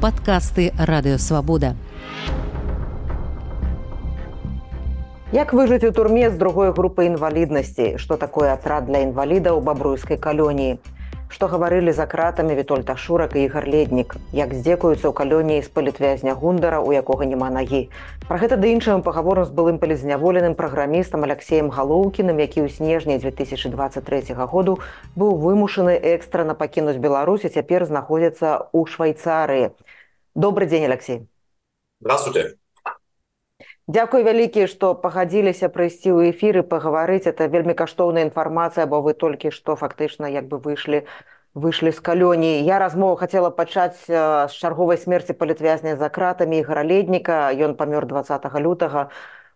Падкасты радыёвабода. Як выжыць у турме з другой групы інваліднасці, што такое атрад для інвалідаў бабруйскай калоніі? Што гаварылі за кратамі вітольта шурак і гарледнік як здзекуюцца ў калоніі з палітвязня гундара у якога няма нагі. Про гэта да іншым пагаворам з былым палізняволеным праграмістам алексеем галоўкіным які ў снежні 2023 году быў вымушаны экстрана пакінуць беларусь і цяпер знаходзіцца ў швейцарыі добрый дзень алексей здравствуйте Дякую вялікі, што пагадзіліся прыйсці ў эфіры пагаварыць это вельмі каштоўная інфармацыя, бо вы толькі што фактычна як бы выйшлі выйшлі з калёніі. Я размову хацела пачаць з чарговай смерці палітвязня за кратамі і гараледніка. Ён памёр 20 лютага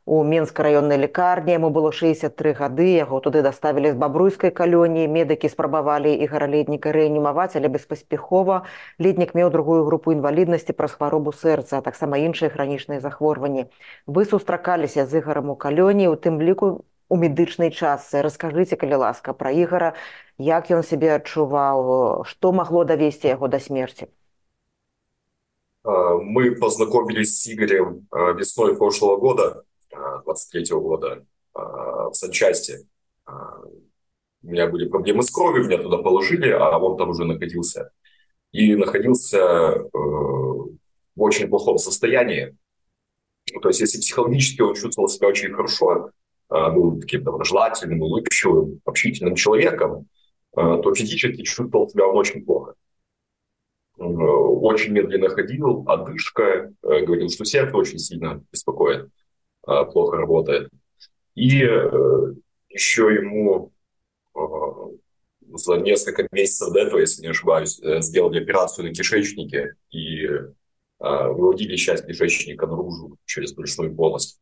у менскай раённай лекарні яму было 63 гады яго туды даставілі з бабруйскай калоніі медыкі спрабавалі і гараледніка рэанімаваць але беспаспяхова. Летнік меў другую групу інваліднасці праз хваробу сэрца а таксама іншыя хранічныя захворванні. Вы сустракаліся з ігарам у калёні у тым ліку у медычнай частцы. Раскажыце калі ласка пра ігара як ён сябе адчуваў што магло давесці яго да смерти мы познакомились с Игорем весной прошлого года 23 -го года в санчасти. У меня были проблемы с кровью, меня туда положили, а он там уже находился. И находился э, в очень плохом состоянии. То есть, если психологически он чувствовал себя очень хорошо, был таким доброжелательным, улыбчивым, общительным человеком, то физически чувствовал себя он очень плохо. Очень медленно ходил, одышка, говорил, что сердце очень сильно беспокоит. А, плохо работает. И э, еще ему э, за несколько месяцев до этого, если не ошибаюсь, э, сделали операцию на кишечнике и выводили часть кишечника наружу через брюшную полость.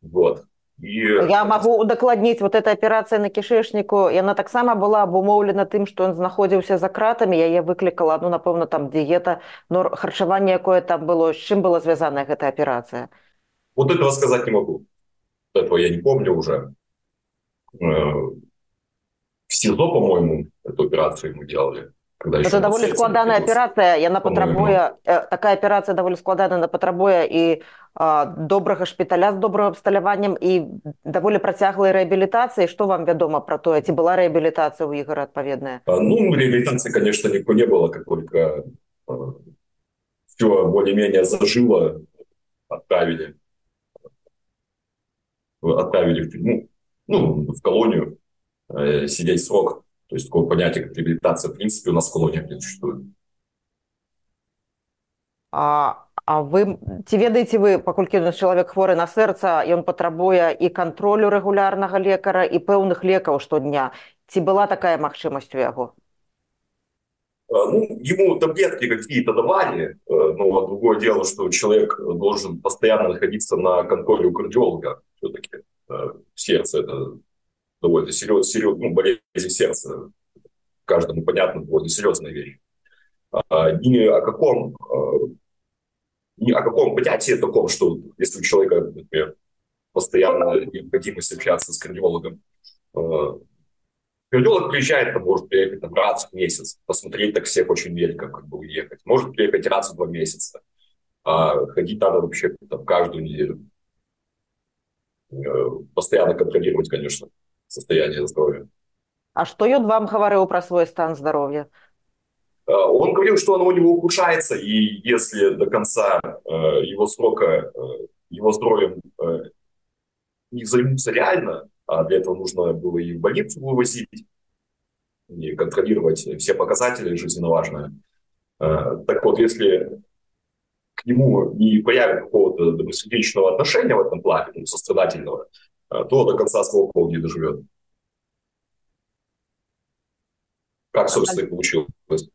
Вот. І... Я магу удакладніць вот эта аперацыя на кішэчніку яна таксама была абумоўлена тым што ён знаходзіўся за кратамі яе выклікала ну напэўна там дыета но харчаванне якое там было з чым была звязаная гэтая аперацыя вот этого сказать не могу этого я не помню уже э, в СИЗО по-моему эту операцию мы делали это даволі складаная аперацыя яна патрабуе такая аперацыя даволі складана патрабуе і добрага шпіталя з добрым абсталяваннем і даволі працяглай рэабілітацыі што вам вядома пра тое ці была рэабілітацыя ў ігора адпаведная ну реабилитации конечно никто не было как только все более-менее зажило отправили отправили в тюрьму ну в колонию э, сидеть срок то есть такое понятие, как реабилитация, в принципе, у нас в колониях не существует. А, а вы ці ведаеце вы паколькі у нас чалавек хворы на сэрца ён патрабуе і кантролю рэгулярнага лекара і пэўных лекаў штодня ці была такая магчымасць у яго ну, ему таблетки какие-то давали, э, но другое дело, что человек должен постоянно находиться на контроле у кардиолога. Все-таки э, сердце это довольно серьезная, серьез, ну, болезнь сердца, каждому понятно, довольно серьезная вещь. А, о каком а, ни о каком понятии таком, что если у человека, например, постоянно необходимость общаться с кардиологом, а, кардиолог приезжает, там, может приехать там, раз в месяц, посмотреть так всех очень велико, как бы уехать. Может приехать раз в два месяца. А ходить надо вообще там, каждую неделю. Э, постоянно контролировать, конечно состояние здоровья. А что ён вам говорил про свой стан здоровья? Э, он говорил, что оно у него ухудшается, и если до конца э, его срока э, его здоровьем не займутся реально, а для этого нужно было и в больницу вывозить, и контролировать все показатели жизненно важные. Так вот, если к нему не появится какого-то добросердечного отношения в этом плане, ну, сострадательного, то до конца своего он не доживет. Как, собственно, и получилось.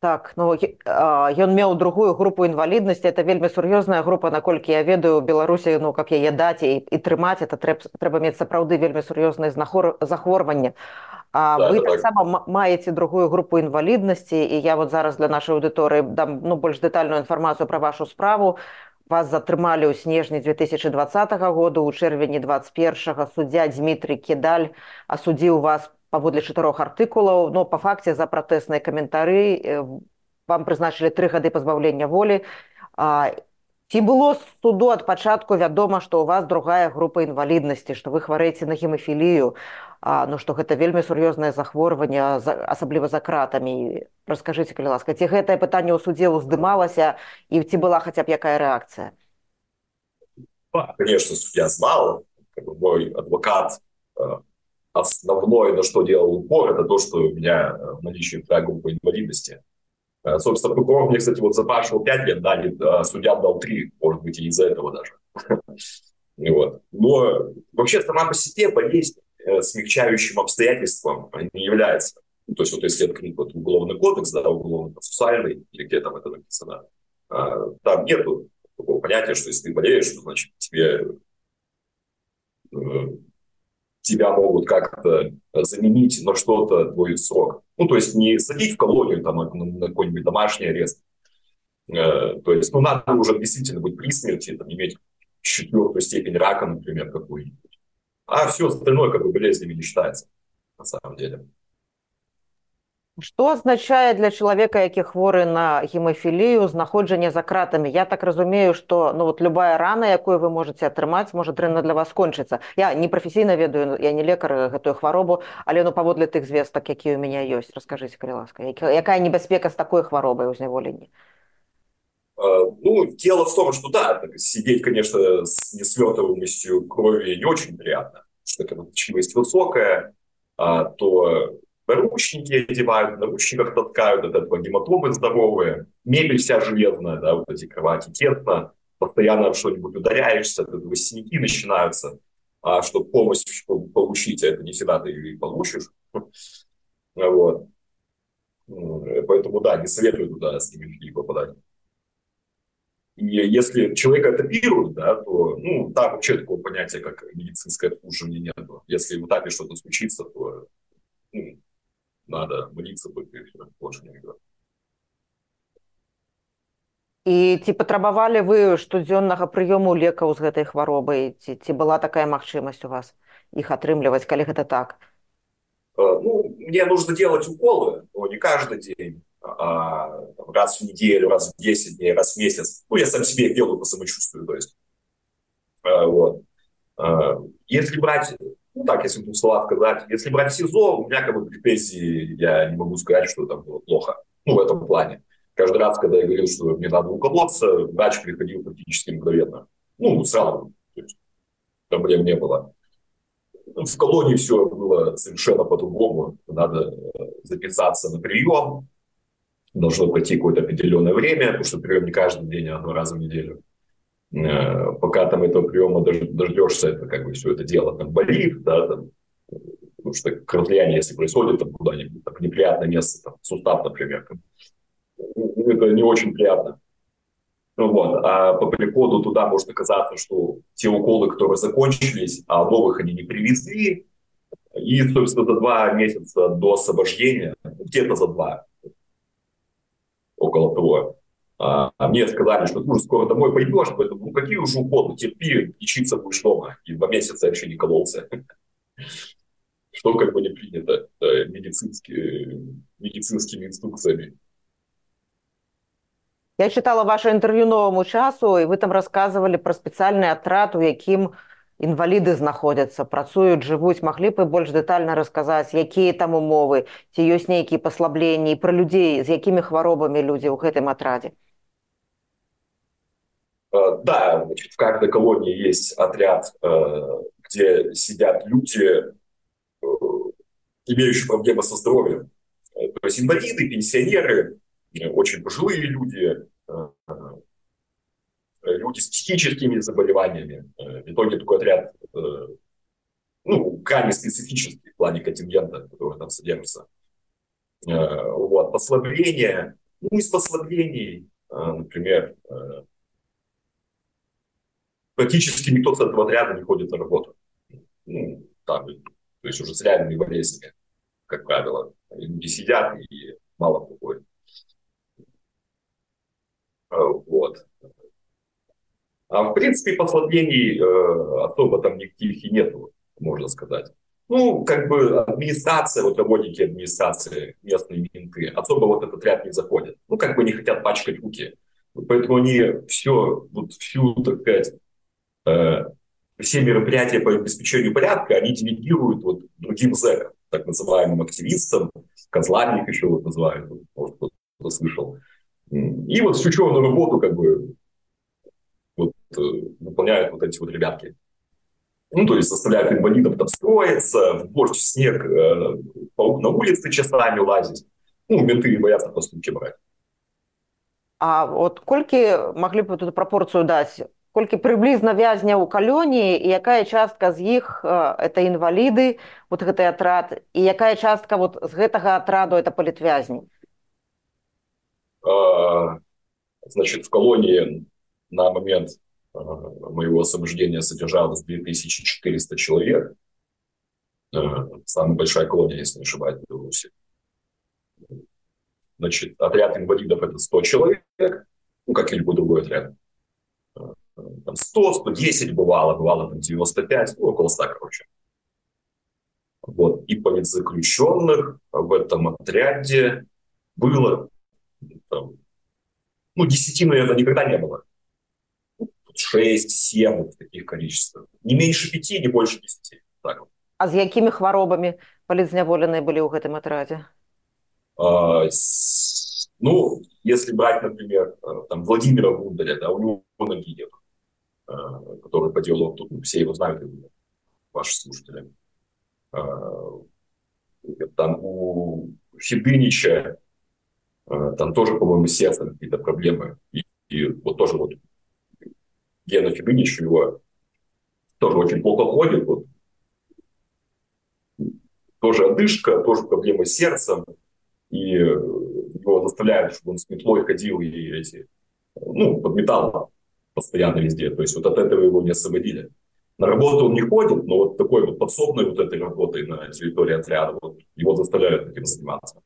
Так ну ён меў другую групу інваліднасці это вельмі сур'ёзная група наколькі я ведаю беларусі ну как яе даць і, і трымаць это трэб, трэба мець сапраўды вельмі сур'ёзныя знахор захворванне А да, вы таксама так. маеце другую групу інваліднасці і я вот зараз для нашай аўдыторыі дам ну больш дэтальную інфармацыю пра вашу справу. Вас затрымалі ў снежні 2020 году у чэрвені 21 суддзя Дмітрий кедаль асудзіў вас паводле чатырох артыкулаў. Но по факце за пратэсныя каментары вам прызначылі тры гады пазбаўлення волі. Ці было суду ад пачатку вядома што у вас другая група інваліднасці што вы хварэеце на гемафілію? Ну што гэта вельмі сур'ёзнае захворванне асабліва за кратамі. Раскажыце калі ласка ці гэтае пытанне ў судзе ўздымалася і ці была хаця б якая рэакцыя? Конечно судья знал как бы мой адвокат э, основное на что делал упор это то что у меня в наличии вторая группа инвалидности Э, собственно, прокурор мне, кстати, вот запрашивал 5 лет, дали, а судья дал 3, может быть, и из-за этого даже. Вот. Но вообще сама по себе болезнь э, смягчающим обстоятельством не является. Ну, то есть вот если открыть вот уголовный кодекс, да, уголовно-процессуальный, или где там это написано, там нету такого понятия, что если ты болеешь, то значит тебе э, тебя могут как-то заменить на что-то твой срок. Ну, то есть не садить в колонию, там, на какой-нибудь домашний арест. Э, то есть, ну, надо уже действительно быть при смерти, там, иметь четвертую степень рака, например, какую-нибудь. А все остальное как бы болезнями не считается, на самом деле. Што азначае для чалавека, які хворы на гемафілію знаходжанне за кратамі Я так разумею што ну вот любая рана якую вы можете атрымаць можа дрэнна для вас скончыцца я не прафесійна ведаю я не лекар гэтую хваробу але ну паводле тых звестак якія у меня ёсць расскажыце калі ласка якая небяспека з такой хваробай узняволенні ну дело в том что да сидеть конечно с несвертываемостью крови не очень приятно что когда чувствует высокая то наручники одевают, в наручниках таскают от этого гематомы здоровые, мебель вся железная, да, вот эти кровати тесно, постоянно что-нибудь ударяешься, от этого синяки начинаются, а чтобы помощь чтобы получить, а это не всегда ты и получишь. Вот. Поэтому, да, не советую туда с ними попадать. И если человека оперируют, да, то ну, там вообще такого понятия, как медицинское обслуживание нет. Если в этапе что-то случится, то ну, надо молиться только и все, больше никуда. І ці патрабавалі вы штодзённага прыёму лекаў з гэтай хваробай ці, ці была такая магчымасць у вас іх атрымліваць калі гэта так ну, мне нужно делать уколы но не каждый день а, раз в неделю раз в 10 дней раз в месяц ну я сам себе делаю по самочувствию то есть вот если брать ну так, если в двух сказать, если брать СИЗО, у меня как бы претензии, я не могу сказать, что там было плохо. Ну, в этом плане. Каждый раз, когда я говорил, что мне надо уколоться, врач приходил практически мгновенно. Ну, сразу. То есть, проблем не было. В колонии все было совершенно по-другому. Надо э, записаться на прием. Должно пройти какое-то определенное время, потому что прием не каждый день, а два раза в неделю. Э, пока там этого приема дождешься, это как бы все это дело там болит, да, там, потому что кровляние, если происходит там куда-нибудь, там, неприятное место, там, сустав, например, там, ну, это не очень приятно. Ну, вот. А по приходу туда может оказаться, что те уколы, которые закончились, а новых они не привезли, и, собственно, за два месяца до освобождения, где-то за два, около того, а, а мне сказали, что ты уже скоро домой пойдешь, поэтому ну какие уже уходы, терпи, лечиться будешь дома. И два месяца еще не кололся. Что как бы не принято медицинскими, медицинскими инструкциями. Я читала ваше интервью новому часу, и вы там рассказывали про специальный отряд, у яким інваліды знаходзяцца працуюць жывуць маглі бы больш дэтальна расказаць якія там умовы ці ёсць нейкія паслабленні пра людзей з якімі хваробамі людзі ў гэтым атрадзе Э, да, значит, в каждой колонии есть отряд, э, где сидят люди, э, имеющие проблемы со здоровьем. То есть инвалиды, пенсионеры, очень пожилые люди, люди с психическими заболеваниями. В итоге такой отряд ну, крайне специфический в плане контингента, который там содержится. Вот, послабления. Ну, из послаблений, например, практически никто с этого отряда не ходит на работу. Ну, там, то есть уже с реальными болезнями, как правило. Люди сидят и мало кто. А, вот. А в принципе послаблений э, особо там никаких и нету, можно сказать. Ну, как бы администрация, вот работники администрации, местные менты, особо вот этот ряд не заходят. Ну, как бы не хотят пачкать руки. Поэтому они все, вот всю, так сказать, все мероприятия по обеспечению порядка, они делегируют вот другим зэкам, так называемым активистам, козлами их еще вот называют, может, кто-то слышал. И вот всю черную работу как бы вот, э, выполняют вот эти вот ребятки. Ну, то есть заставляют инвалидов там строиться, в дождь, в снег, э, на улице часами лазить. Ну, менты боятся поступки брать. А от колькі маглі б тут прапорцыю даць колькі прыблізна вязняў у калоніі і якая частка з іх это інваліды вот гэты атрад і якая частка вот з гэтага атраду это палітвязні а, значит в колонии на момент а, моего освобождения содержалось 2400 человек а, самая большая колония если не ошибаюсь в Беларуси Значит, отряд инвалидов – это 100 человек, ну, как и любой другой отряд. Там 100, 110 бывало, бывало там 95, ну, около 100, короче. Вот. И политзаключенных в этом отряде было там, ну, 10, наверное, никогда не было. 6, 7 в таких количествах. Не меньше 5, не больше 10. Так. А с какими хворобами палізняволеныя были ў гэтым атрадзе? А, ну, если брать, например, э, там, Владимира Гундаря, да, у него ноги нет, который по делу, тут все его знают, ваши слушатели. А, там у Федынича, э, там тоже, по-моему, сердце какие-то проблемы. И, и вот тоже вот Гена Федынич, у него тоже очень плохо ходит, вот. тоже одышка, тоже проблемы с сердцем и его заставляют, чтобы он с метлой ходил и эти, ну, подметал постоянно везде. То есть вот от этого его не освободили. На работу он не ходит, но вот такой вот подсобной вот этой работой на территории отряда, вот, его заставляют этим заниматься.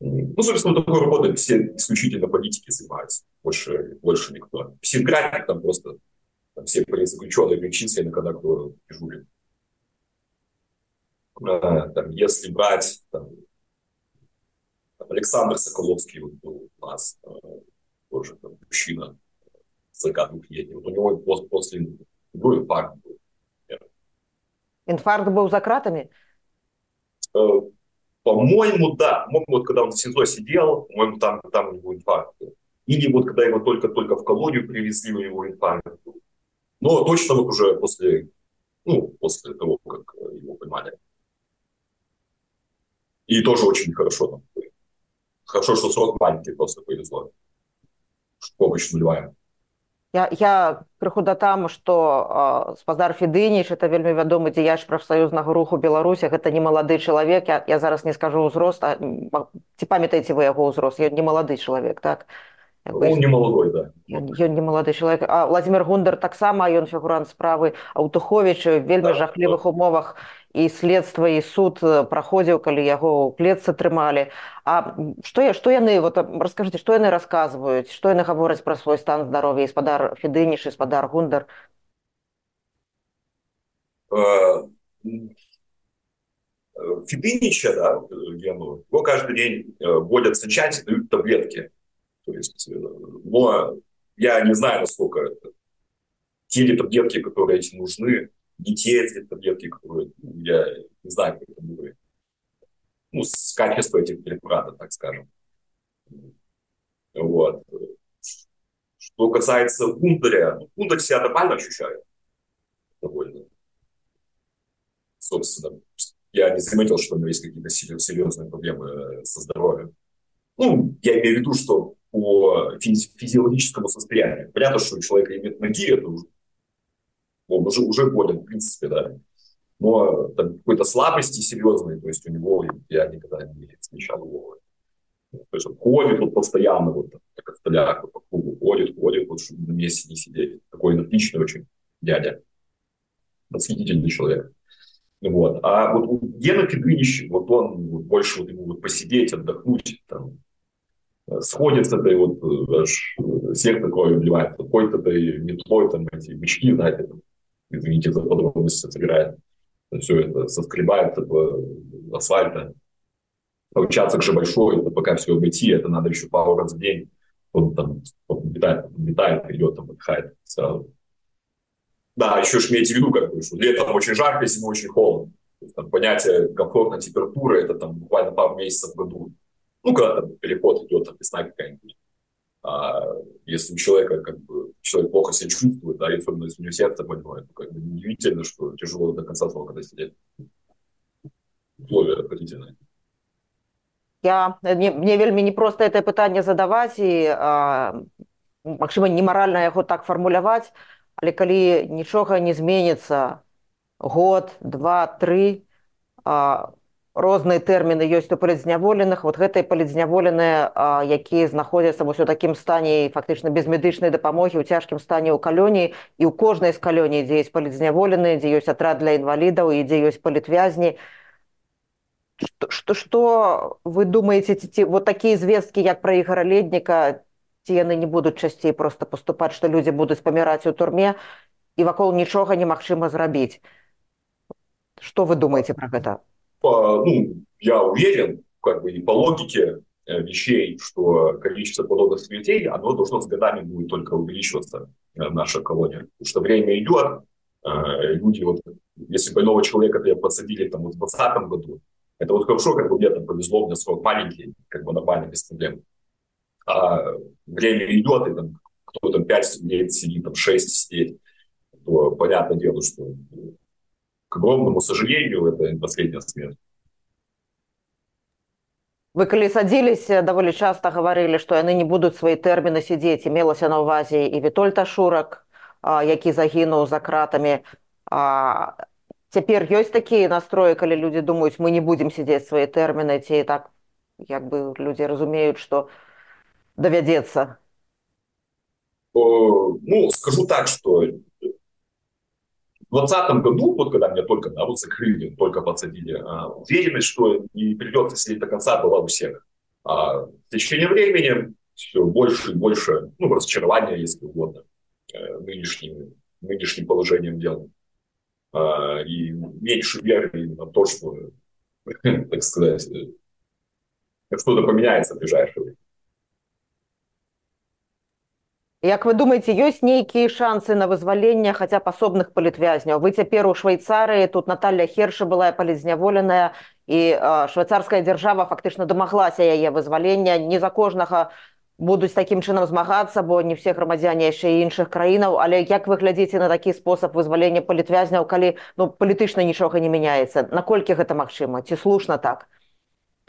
Ну, собственно, такой работой все исключительно политики занимаются, больше, больше никто. Психграфик там просто там все заключенные перечислены, когда кто дежурит. А, там, если брать там, Александр Соколовский вот был у нас, э, тоже там, мужчина, 42 лет. Вот у него после, после был инфаркт. Был. Инфаркт был за кратами? Э, по-моему, да. По-моему, вот когда он в СИЗО сидел, по-моему, там, там у него инфаркт был. Или вот когда его только-только в колонию привезли, у него инфаркт был. Но точно вот уже после, ну, после того, как его поймали. И тоже очень хорошо там Хорошо, что срок маленький, просто повезло. Помощь нулевая. Я, я крыху да там што э, спадар федыніч это вельмі вядомы дзеяч прафсаюзнага руху беларусі гэта не малады чалавек я, я зараз не скажу ўзрост а, ці памятаеце вы яго ўзрост? Я не малады чалавек так? Он не молодой да. Ён, ён не малады чалавек. А владимир гундар таксама ён фігурант справы аўтухович вельмі да, жахлівых да. умовах і следства і суд праходзіў калі яго ў клетцы трымалі А што я што яны вот расскажыце што яны расказваюць што яны гавораць пра свой стан здароўя і спадар федыніш і спадар гундар Федынича, да, Гену, его каждый день вводят сочать, дают таблетки. То есть, но я не знаю, насколько это. Те ли таблетки, которые этим нужны, не те эти таблетки, которые я не знаю, как это будет. Ну, с качества этих препаратов, так скажем. Вот. Что касается Гундаря, ну, Гундарь себя нормально ощущает. Довольно. Собственно, я не заметил, что у него есть какие-то серьезные проблемы со здоровьем. Ну, я имею в виду, что по физиологическому состоянию. Понятно, что у человека имеет ноги, это уже он уже, уже болен, в принципе, да. Но там, какой-то слабости серьезной, то есть у него я никогда не встречал его. То есть он ходит вот постоянно, вот как столяк, вот, по кругу ходит, ходит, вот чтобы на месте не сидеть. Такой энергичный очень дядя. Восхитительный человек. Вот. А вот у Гена Федынович, вот он вот, больше вот ему вот посидеть, отдохнуть, там, сходит с этой вот, аж сердце кровью вливает, какой-то этой метлой, там, эти бычки, знаете, там, извините за подробности, собирает. все это соскребается по асфальта. Участок же большой, это пока все обойти, это надо еще пару раз в день. Он там летает, летает, идет, там отдыхает. Да, еще ж имейте в виду, как бы, что летом очень жарко, зимой очень холодно. Там, понятие комфортной температуры это там буквально пару месяцев в году. Ну, когда там переход идет, там весна какая-нибудь. А если у человека, как бы, человек плохо себя чувствует, да, особенно если у него сердце больное, то как бы неудивительно, что тяжело до конца срока сидеть. Условия отвратительные. Я, мне, мне вельмі не просто это пытанне задаваць і магчыма немаральна яго так фармуляваць але калі нічога не зменіцца год два три розныя тэрміны ёсць у палідзняволеных. Вот гэтыя палідзняволеныя якія знаходзяцца вось у такім стане фактычна без медычнай дапамогі ў цяжкім стане ў калоніі і ў кожнай з калоній дзе ёсць палідзняволеныя дзе ёсць атрад для інвалідаў і дзе ёсць палітвязні. Что, что, что вы думаете ці, вот такія звесткі як пра ігора ледніка ці яны не будуць часцей просто паступаць што людзі будуць паміраць у турме і вакол нічога немагчыма зрабіць? Что вы думаете про гэта по, ну, я уверен, как бы и по логике э, вещей, что количество подобных смертей, оно должно с годами будет только увеличиваться, э, наша колония. Потому что время идет, э, люди, вот, если больного человека -то посадили там, в 2020 году, это вот хорошо, как бы мне там повезло, мне срок маленький, как бы нормально, без проблем. А время идет, и там кто там 5 лет сидит, там 6 сидеть, то понятное дело, что к огромному сожалению, это последняя смерть. Вы калі садзіліся даволі часта гаварылі, што яны не будуць свае тэрміны сядзець і мелася на ўвазе і Вітольта Шурак, які загінуў за кратамі. Цяпер ёсць такія настроі, калі людзі думаюць, мы не будзем сядзець свае тэрміны ці так як бы людзі разумеюць, што давядзецца. Ну, скажу так, что В 2020 году, вот когда меня только да, вот закрыли, только подсадили, а, уверенность, что не придется сидеть до конца, была у всех. А в течение времени все больше и больше, ну, разочарования, если угодно, э, нынешним, нынешним положением дел. А, и меньше веры на то, что, так сказать, э, что-то поменяется в ближайшее время. Як вы думаеце ёсць нейкія шансы на вызваленне хаця б асобных палітвязняў вы цяпер у швейцарыі тут Наталья херша была палізняволеная і швейцарская дзяржава фактычна дамаглася яе вызвалення не за кожнага будуць такім чынам змагацца бо не все грамадзяне яшчэ іншых краінаў але як вы глядзіце на такі спосаб вызвалення палітвязняў калі ну палітычна нічога не мяняецца наколькі гэта магчыма? Ці слушна так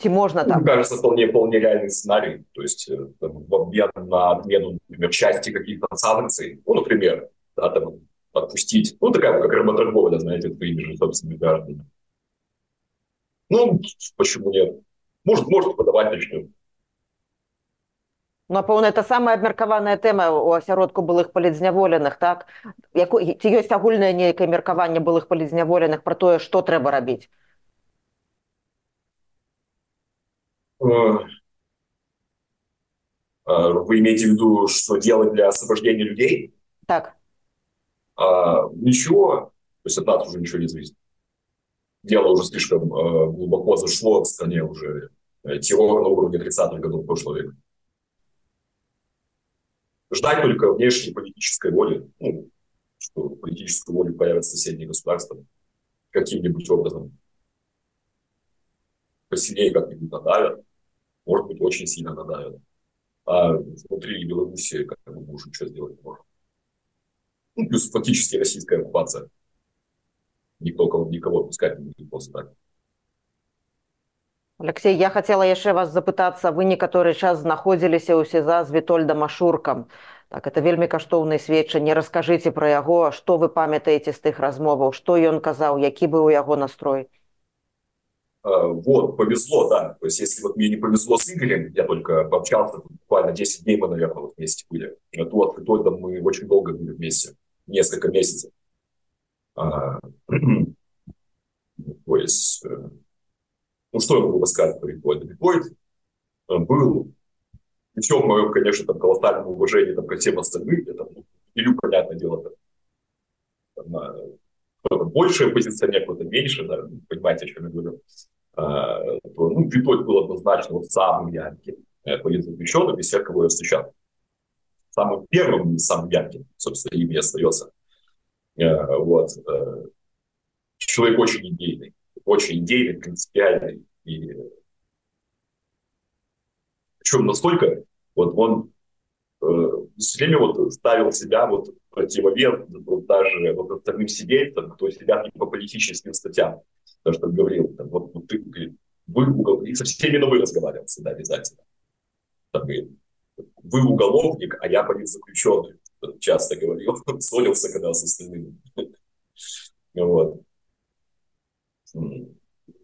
можно так? Мне кажется, вполне, вполне реальный сценарий. То есть э, там, в обмен на отмену, например, части каких-то санкций, ну, например, да, там, отпустить, ну, такая как работорговля, знаете, своими же собственными гражданами. Ну, почему нет? Может, может подавать начнем. Напэўна, это самая абмеркаваная тэма ў асяродку былых палідзняволеных, так? Яко, ці ёсць агульнае нейкае меркаванне былых палідзняволеных пра тое, што трэба рабіць? вы имеете в виду, что делать для освобождения людей? Так. А, ничего, то есть от нас уже ничего не зависит. Дело уже слишком э, глубоко зашло в стране уже э, террор на уровне 30-х годов прошлого века. Ждать только внешней политической воли, ну, что политическую волю появится соседние государства каким-нибудь образом. Посильнее как-нибудь надавят может быть, очень сильно надавят. А внутри Беларуси как бы мы уже ничего сделать не можем. Ну, плюс фактически российская оккупация. Никто никого пускать не будет просто так. Алексей, я хотела яшчэ вас запытацца вы некаторы час знаходзіліся ў сеза з вітольдам ашуркам так это вельмі каштоўнае сведчанне раскажыце пра яго што вы памятаеце з тых размоваў што ён казаў які быў у яго настрой Э, вот, повезло, да. То есть, если вот мне не повезло с Игорем, я только пообщался, буквально 10 дней мы, наверное, вот вместе были. То то там мы очень долго были вместе, несколько месяцев. А, то есть, э, ну, что я могу сказать про? Рикоид э, был, причем мое, конечно, там, колоссальное уважение там, ко всем остальным, это, ну, Илю, понятное дело, там, кто-то больше оппозиционер, кто-то меньше, да, понимаете, о чем я говорю, а, то, ну, Витольд был однозначно вот самым ярким э, политзаключенным из всех, кого я встречал. Самым первым и самым ярким, собственно, им и остается. Э, вот. Э, человек очень идейный, очень идейный, принципиальный. И причем настолько, вот он все время вот ставил себя вот противовес вот даже вот остальным сидельцам, кто сидят не по политическим статьям. То, что говорил, там, вот, вот ты, вы угол, и со всеми на вы разговаривал всегда обязательно. Там, и, вы уголовник, а я политзаключенный. Часто говорил, ссорился, когда с остальными. Вот.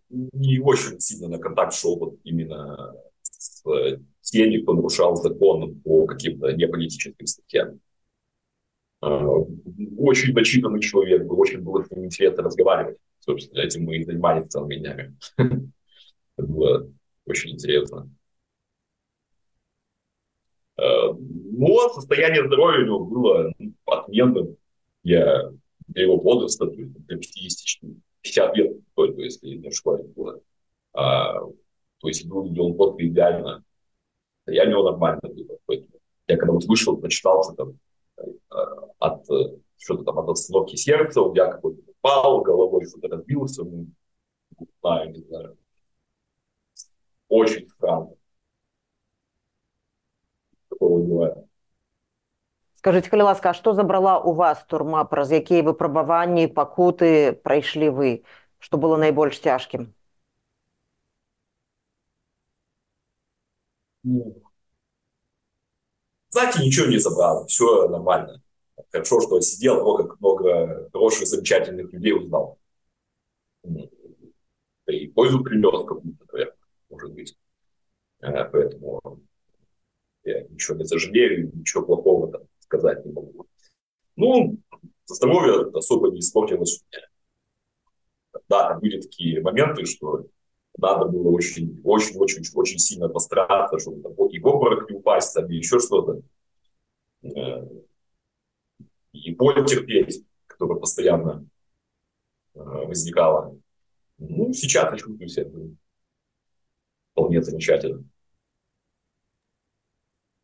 Не очень сильно на контакт шел вот именно теми, кто нарушал закон по каким-то неполитическим статьям. А, очень начитанный человек, был, очень было с ним интересно разговаривать. Собственно, этим мы и занимались целыми днями. Было очень интересно. А, ну, состояние здоровья у него было отменным. Я для его возраста, то для 50, 50 лет только, если не ошибаюсь, было. А, то есть выглядел он просто идеально. Я у него нормально было. Поэтому я когда вот вышел, прочитался там э, от э, что-то там от остановки сердца, у меня какой-то упал, головой что-то разбился, ну, не знаю, не знаю. Очень странно. Такого не бывает. Скажите, калі ласка, а што забрала у вас турма, праз якія выпрабаванні, пакуты прайшлі вы, што было найбольш цяжкім? Знаете, ничего не забрал, все нормально. Хорошо, что сидел, много, много хороших, замечательных людей узнал. И пользу принес какую-то, наверное, может быть. Э, поэтому я ничего не сожалею, ничего плохого там сказать не могу. Ну, здоровье особо не испортилось. Да, были такие моменты, что надо было очень, очень, очень, очень сильно постараться, чтобы там, и в обморок не упасть, там, и еще что-то. Э, и боль терпеть, которая постоянно э, возникала. Ну, сейчас я чувствую себя вполне замечательно.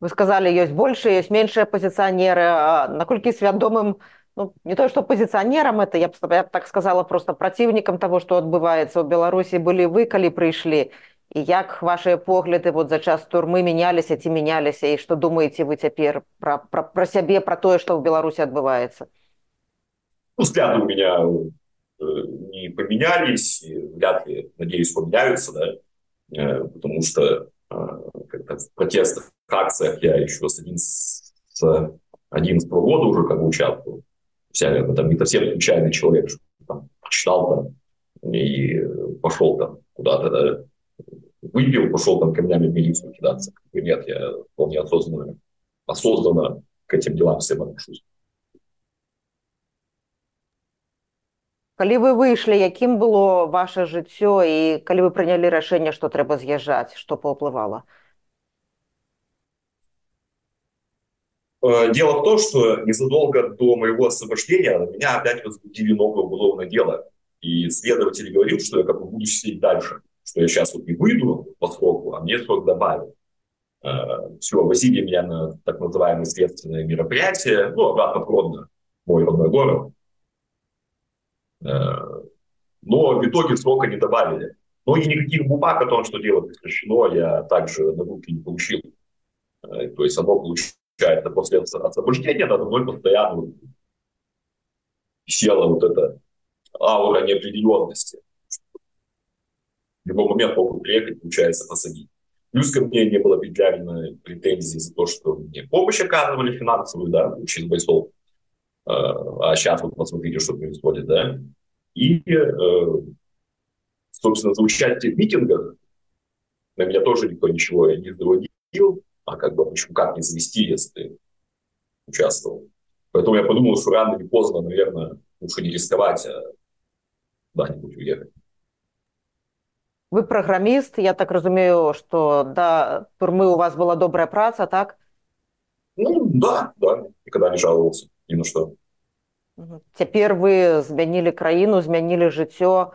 Вы сказали, есть больше, есть меньше оппозиционеры. А наколькі свядомым ну, не то что пазіцыянерам это я б, я б так сказала просто праціўнікам того что адбываецца ў беларусі былі вы калі прыйшлі і як ваши погляды вот за час турмы меняліся ці меняліся і что думаете вы цяпер про, про, про сябе про тое что в беларуси отбывается ну, взгляды у меня э, не поменялись вряд ли надеюсь поменяются да? э, потому что э, в протестах акциях я еще с 11 с 11 года уже как бы участвовал вся, там не совсем случайный человек, что там прочитал там и пошел там куда-то, да, выпил, пошел там камнями в милицию кидаться. Нет, я вполне осознанно, осознанно к этим делам всем отношусь. Калі вы выйшлі якім было ваше жыццё і калі вы прынялі рашэнне што трэба з'язджаць што паўплывала дело в том, что незадолго до моего освобождения меня опять возбудили новое уголовное дело. И следователь говорил, что я как бы буду сидеть дальше, что я сейчас вот не выйду по сроку, а мне срок добавят. Э, Все, возили меня на так называемые следственные мероприятия, ну, обратно в Родно, мой родной город. Э, но в итоге срока не добавили. Но и никаких бумаг о том, что дело прекращено, я также на руки не получил. То есть оно получилось получается после освобождения, надо мной постоянно села вот эта аура неопределенности. В любой момент могут приехать, получается, посадить. Плюс ко мне не было предъявлено претензий за то, что мне помощь оказывали финансовую, да, через бойцов. А сейчас вот посмотрите, что происходит, да. И, э, собственно, за в митингах на меня тоже никто ничего не заводил а как бы почему как не завести, если ты участвовал. Поэтому я подумал, что рано или поздно, наверное, лучше не рисковать, а куда-нибудь уехать. Вы программист, я так разумею, что да, турмы у вас была добрая праца, так? Ну, да, да, никогда не жаловался ни на что. Цяпер вы змянілі краіну, змянілі жыццё.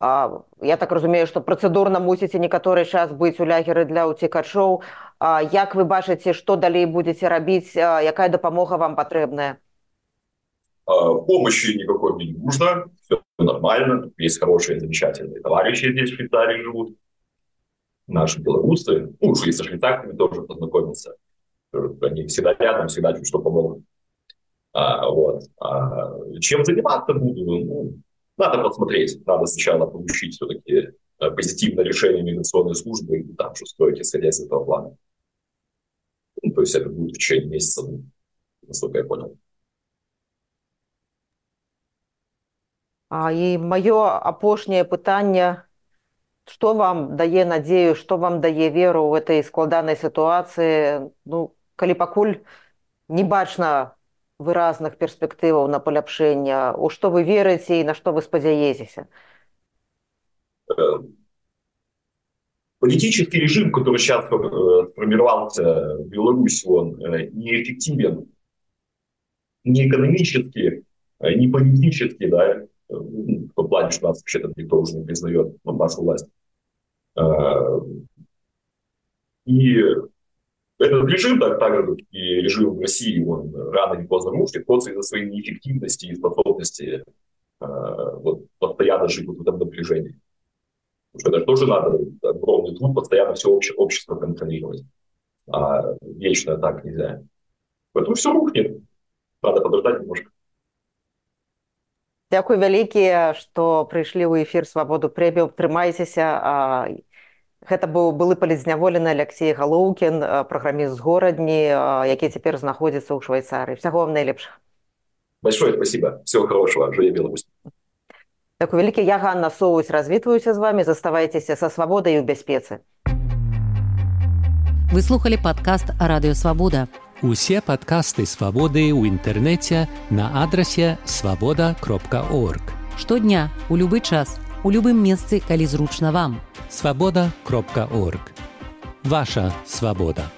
Я так разумею, што працэдурна мусіце некаторы час быць у лягеры для ўцікачоў. Як вы бачыце, што далей будзеце рабіць, якая дапамога вам патрэбная? Помощи никакой мне не нужно, все нормально. Есть хорошие, замечательные товарищи здесь в Швейцарии живут. Наши белорусы, ну, уже и со швейцарцами тоже познакомиться. Они всегда рядом, всегда чуть что помогут. А, вот. А, чем заниматься буду? Ну, надо посмотреть. Надо сначала получить все-таки э, позитивное решение миграционной службы и там же строить, исходя из этого плана. Ну, то есть это будет в течение месяца, ну, насколько я понял. А, і маё апошняе пытанне што вам дае надзею што вам дае веру ў этой складанай сітуацыі ну калі пакуль не бачна выразных перспектываў на паляпшэння у што вы верыце і на што вы спадзяецеся политический режим который сейчас э, сформировался в Беларуси он э, неэффективен. Не экономически э, не политически да том плане что нас вообще-то никто уже не признает нашу власть. И этот режим, так, так же, как и режим в России, он рано или поздно рушит, просто из-за своей неэффективности и способности э, вот, постоянно жить вот в этом напряжении. Потому что это тоже надо огромный труд постоянно все обще, общество контролировать. А вечно так нельзя. Поэтому все рухнет. Надо подождать немножко. Дякую вялікія, што прыйшлі ў эфір свабоду прэмію, трымайцеся. Гэта быў былы палізняволены Алексей Галоўкін, праграміст з горадні, які цяпер знаходзіцца ў Швейцарыі. Всяго вам найлепшага. Большое спасибо. Всего хорошего. Жуя Беларусь. Такой вялікі я Ганна Соусь развітваюся з вами, заставайцеся са свабодай і ў бяспецы. Вы слухали падкаст радыёвабода. Усе падкасты свабоды ў інтэрнэце на адрасе свабода кропка орг. Штодня у любы час у любым месцы, калі зручна вам. Свабода кропка орг. Ваша свабода.